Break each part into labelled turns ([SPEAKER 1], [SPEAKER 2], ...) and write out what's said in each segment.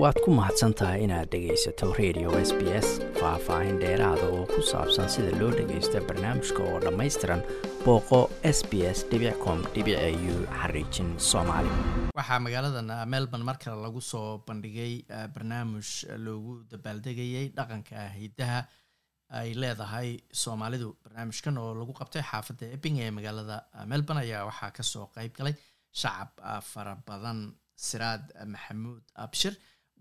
[SPEAKER 1] waad ku mahadsan tahay inaad dhegaysato radio s b s faah-faahin dheeraada oo ku saabsan sida loo dhagaysto barnaamijka oo dhammaystiran booqo s b s com u xariijin soomaali. Waxaa magaaladan melbourne mar kale lagu soo bandhigay barnaamij loogu dabaaldegayay dhaqanka hidaha ay leedahay soomaalidu. Barnaamijkan oo lagu qabtay xaafadda epping ee magaalada melbourne ayaa waxaa ka soo qeyb galay shacab fara badan siraad maxamuud abshir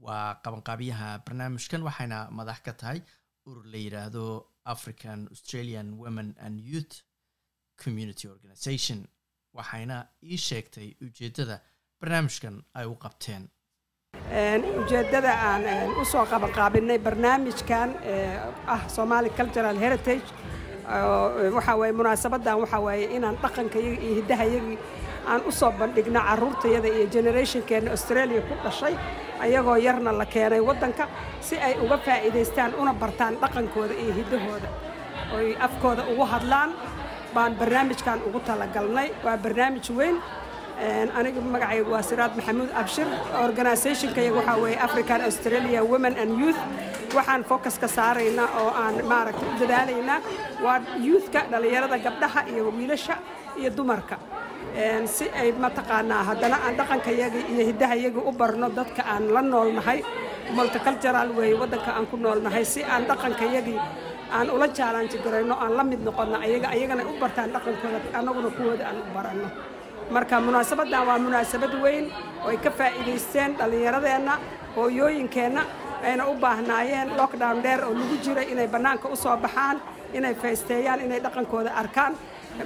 [SPEAKER 1] waa qabanqaabyaha barnaamijkan waxayna madax ka tahay urur la yidhaahdo african australian women and youth community organization. Waxayna ii sheegtay ujeeddada barnaamijkan ay u qabteen.
[SPEAKER 2] Ujeeddada aan u soo qabanqaabinay barnaamijkan ah somali cultural heritage waxaa munaasabadan waxaa waaye inaan dhaqankayaga iyo hiddahayagii aan u soo bandhigno carruurtayada iyo generationkeena australia ku dhashay ayagoo yarna la keenay waddanka si ay uga faa'iidaystaan una bartaan dhaqankooda iyo hiddahooda oy afkooda ugu hadlaan baan barnaamijkan ugu talagalnay. Waa barnaamij weyn. Aniga magacaygu waa siraad maxamuud abshir. Organizationkayaga waxaa weeye african australia women and youth waxaan focus ka saaraynaa oo aan maaragtay u dadaalaynaa waa youthka dhallinyarada gabdhaha iyo wiilasha iyo dumarka. Si ay mataqaanaa haddana aan dhaqankayagii iyo hiddahayagii u barno dadka aan la noolnahay multicultural weeye waddanka aan ku noolnahay si aan dhaqankayagii aan ula jaalanji garayno aan la mid noqonno ayaga ayagana u bartaan dhaqankooda annaguna kuwooda aan u baranno. Marka munaasabaddan waa munaasabad weyn oo ay ka faa'iidaysteen dhallinyaradeenna hooyooyinkeenna ayna u baahnaayeen lockdown dheer oo lagu jiray inay bannaanka u soo baxaan inay faysteeyaan inay dhaqankooda arkaan.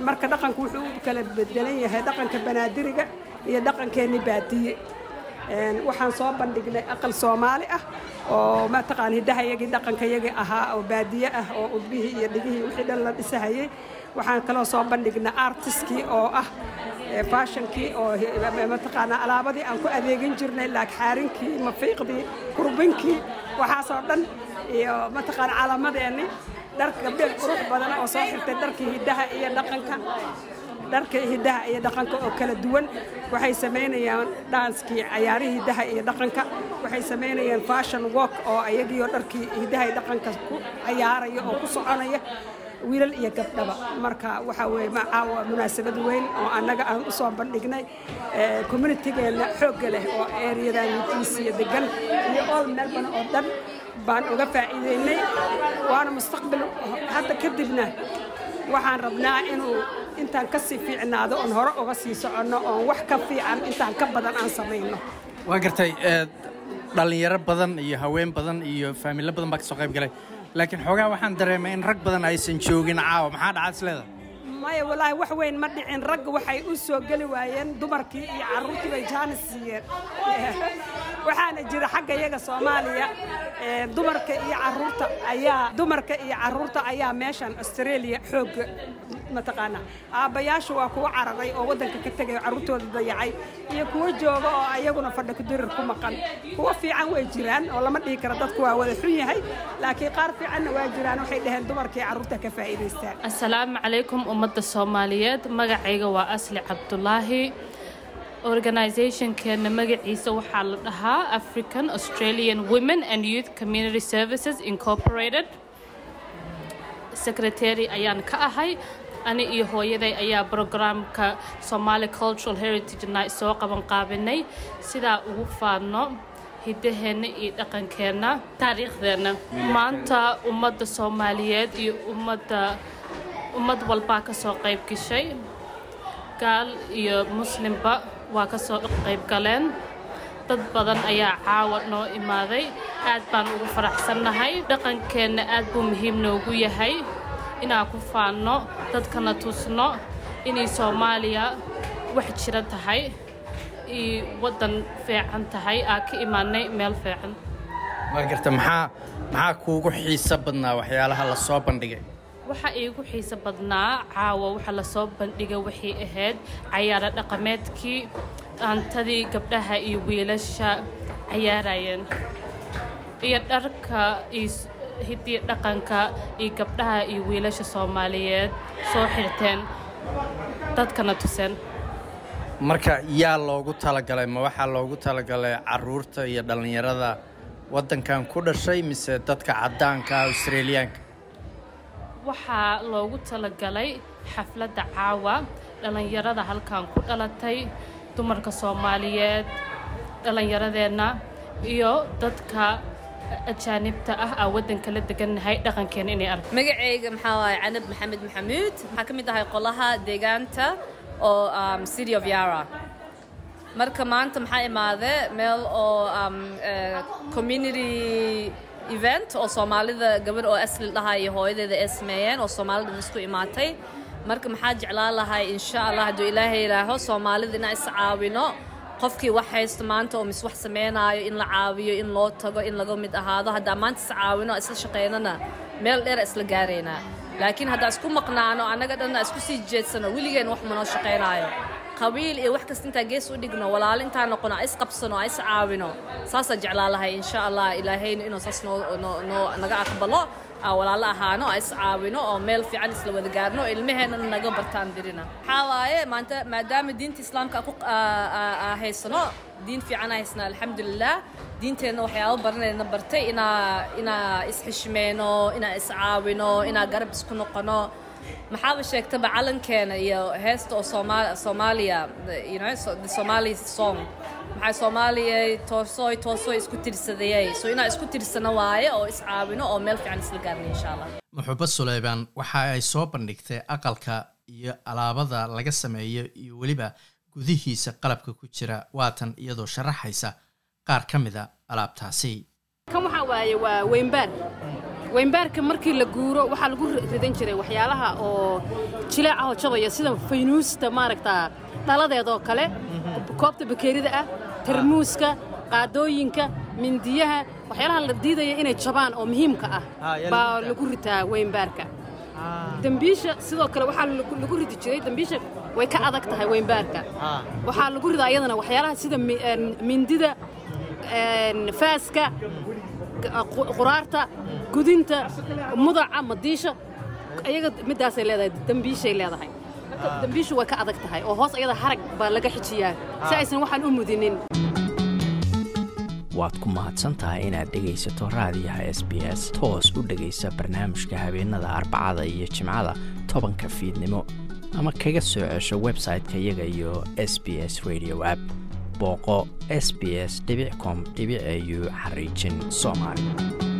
[SPEAKER 2] Marka dhaqanku wuxuu u kala bedelan yahay dhaqanka banaadiriga iyo dhaqankeenni baadiye. Waxaan soo bandhignay aqal soomaali ah oo mataqaan hiddahayagii dhaqankayagii ahaa oo baadiye ah oo udbihii iyo dhigihii wixii dhan la dhisahayay waxaan kaloo soo bandhignay artiskii oo ah faashankii oo mataqaanaa alaabadii aan ku adeegin jirnay laagxaarinkii mafiiqdii kurbinkii waxaasoo dhan iyo mataqaana calaamadeennii dharka gabdhe qurux badana oo soo xirtay dharkii hiddaha iyo dhaqanka dharka hiddaha iyo dhaqanka oo kala duwan. Waxay samaynayaan dhaanskii cayaarihii hiddaha iyo dhaqanka. Waxay samaynayaan fashion walk oo ayagiioo dharkii hiddaha iyo dhaqanka ku cayaaraya oo ku soconaya wiilal iyo gabdhaba. Marka waxaa weeye macaawa munaasabad weyn oo annaga aan u soo bandhignay communitygeenna xoogga leh oo ereyadan witiisiya degan iyo all melbourne oo dhan baan uga faa'iideynay. Waana mustaqbal hadda kadibna waxaan rabnaa inuu intaan ka sii fiicnaado oon hore uga sii soconno oon wax ka fiican intaan ka badan aan samayno.
[SPEAKER 1] Waa gartay dhallinyaro badan iyo haween badan iyo faamilo badan baa ka soo qayb galay laakiin xoogaa waxaan dareemay in rag badan aysan joogin caawa. Maxaa dhacaad isleeda
[SPEAKER 2] maya walaahi wax weyn ma dhicin. Ragga waxay u soo geli waayeen dumarkii iyo carruurtii bay jaanis siiyeen waxaana jira xagga iyaga soomaaliya dumarka iyo carruurta ayaa dumarka iyo carruurta ayaa meeshan australia xoogga mataqaanaa aabbayaashu waa kuwa cararay oo waddanka ka tegay oo carruurtooda dayacay iyo kuwo jooga oo ayaguna fadha kudirir ku maqan. Kuwo fiican way jiraan oo lama dhihi karo dadku waa wada xun yahay laakiin qaar fiicanna waa jiraan waxay dhaheen dumarka iyo ka faa'iidaystaan.
[SPEAKER 3] Assalaamu calaykum ummadda soomaaliyeed. Magacayga waa asli cabdulaahi organisationkeena magaciisa waxaa la dhahaa african australian women and youth community services incorporated. Secretary ayaan ka ahay. Ani iyo hooyaday ayaa brograamka somaali cultural heritage night soo qaban qaabinay. Sidaa ugu faadno hiddaheenna iyo dhaqankeenna taariikhdeenna. Maanta ummadda soomaaliyeed iyo ummadda ummad walbaa ka soo qayb gashay gaal iyo muslimba waa ka soo qayb galeen. Dad badan ayaa caawa noo imaaday. Aad baan ugu faraxsannahay. Dhaqankeenna aad buu muhiim noogu yahay. Inaan ku faanno dadkana tusno. Inay soomaaliya wax jira tahay. Iyo waddan fiican tahay. Aa ka imaanay meel fiican.
[SPEAKER 1] Waa garta maxaa maxaa kuugu xiiso badnaa waxyaalaha la soo bandhigay
[SPEAKER 3] waxaa iigu xiiso badnaa caawa waxa la soo bandhigay waxay ahayd cayaaro dhaqameedkii dhaantadii gabdhaha iyo wiilasha cayaarayeen. Iyo dharka hiddii dhaqanka iyo gabdhaha iyo wiilasha soomaaliyeed soo xirteen dadkana tuseen.
[SPEAKER 4] Marka yaa loogu talagalay ma waxaa loogu talagalay carruurta iyo dhallinyarada waddankan ku dhashay mise dadka caddaanka ah australiyaanka
[SPEAKER 3] waxaa loogu talagalay xafladda caawa. Dhallinyarada halkan ku dhalatay dumarka soomaaliyeed dhallinyaradeenna iyo dadka ajaanibta ah aa waddanka la degannahay dhaqankeena inay ark
[SPEAKER 5] magacayga maxaa waaye canab maxamed maxamuud waxaa ka mid ahay qolaha deegaanta oo um, city of yara. Marka maanta maxaa imaade meel oo um, uh, community event oo soomaalida gabar oo asli dhaha iyo hooyadeeda ay sameeyeen oo soomaalida isku imaatay. Marka maxaa jeclaan lahay insha allah hadduu ilaahay ilaaho soomaalida inaan is caawino. Qofkii wax haysto maanta oo mis wax sameynaayo in la caawiyo in loo tago in laga mid ahaado haddaa maanta is caawino isla shaqaynana meel dheera isla gaaraynaa laakiin haddaa isku maqnaano annaga dhanna isku sii jeedsano weligeen wax manoo shaqaynaayo qabiil iyo wax kasta intaa gees u dhigno walaalo intaa noqono is qabsano is caawino. Saasaa jeclaa lahay insha allah ilaahayna inuu saas noo naga aqbalo aa walaalo ahaano aa is caawino oo meel fiican isla wada gaarno ilmaheennana naga bartaan dirina. Waxaa waaye maanta maadaama diinta islaamka ku haysano diin fiican aa haysana alxamdulilah diinteenna waxyaaba baranayna bartay inaa inaa isxishmeyno inaa is caawino inaa garab isku noqono maxaaba sheegtaba calankeena iyo heesta oo Soomaa- soomaaliya you know, so, the somali song? Maxaa soomaaliya toosoy toosoy isku tirsadayay. So inaa isku tirsano waaye oo is caawino oo meel fiican isla gaarna insha allah
[SPEAKER 1] muxubo suleymaan waxa ay soo bandhigtay aqalka iyo alaabada laga sameeyo iyo weliba gudihiisa qalabka ku jira waatan iyadoo sharaxaysa. Qaar ka mida alaabtaasi.
[SPEAKER 6] Kan waxaa waaye waa weynbaar weynbaarka markii la guuro waxaa lagu ridan jiray waxyaalaha oo jileec ahoo jabaya sida faynuusta maaragtaa dhaladeedoo kale. Koobta bakeerida ah tarmuuska qaadooyinka mindiyaha waxyaalaha la diidaya inay jabaan oo muhiimka ah baa lagu ritaa weynbaarka dembiisha sidoo kale waxaa lagu ridi jiray dembiisha way ka adag tahay weynbaarka waxaa lagu ridaa iyadana waxyaalaha sida een, mindida een, faaska qu- quraarta gudinta mudaca madiisha iyaga midaasay leedahay dembiishay leedahay. Marka dembiishu way ka adag tahay oo hoos iyada harag baa laga xijiyaa. Si aysan waxaan u mudinin.
[SPEAKER 1] Waad ku mahadsan tahay inaad dhegaysato raadiyaha s b s. Toos u dhegaysa barnaamijka habeenada arbacada iyo jimcada tobanka fiidnimo. Ama kaga soo cesho website-ka iyaga iyo s b s radio app booqo s b s com au xariijin soomaali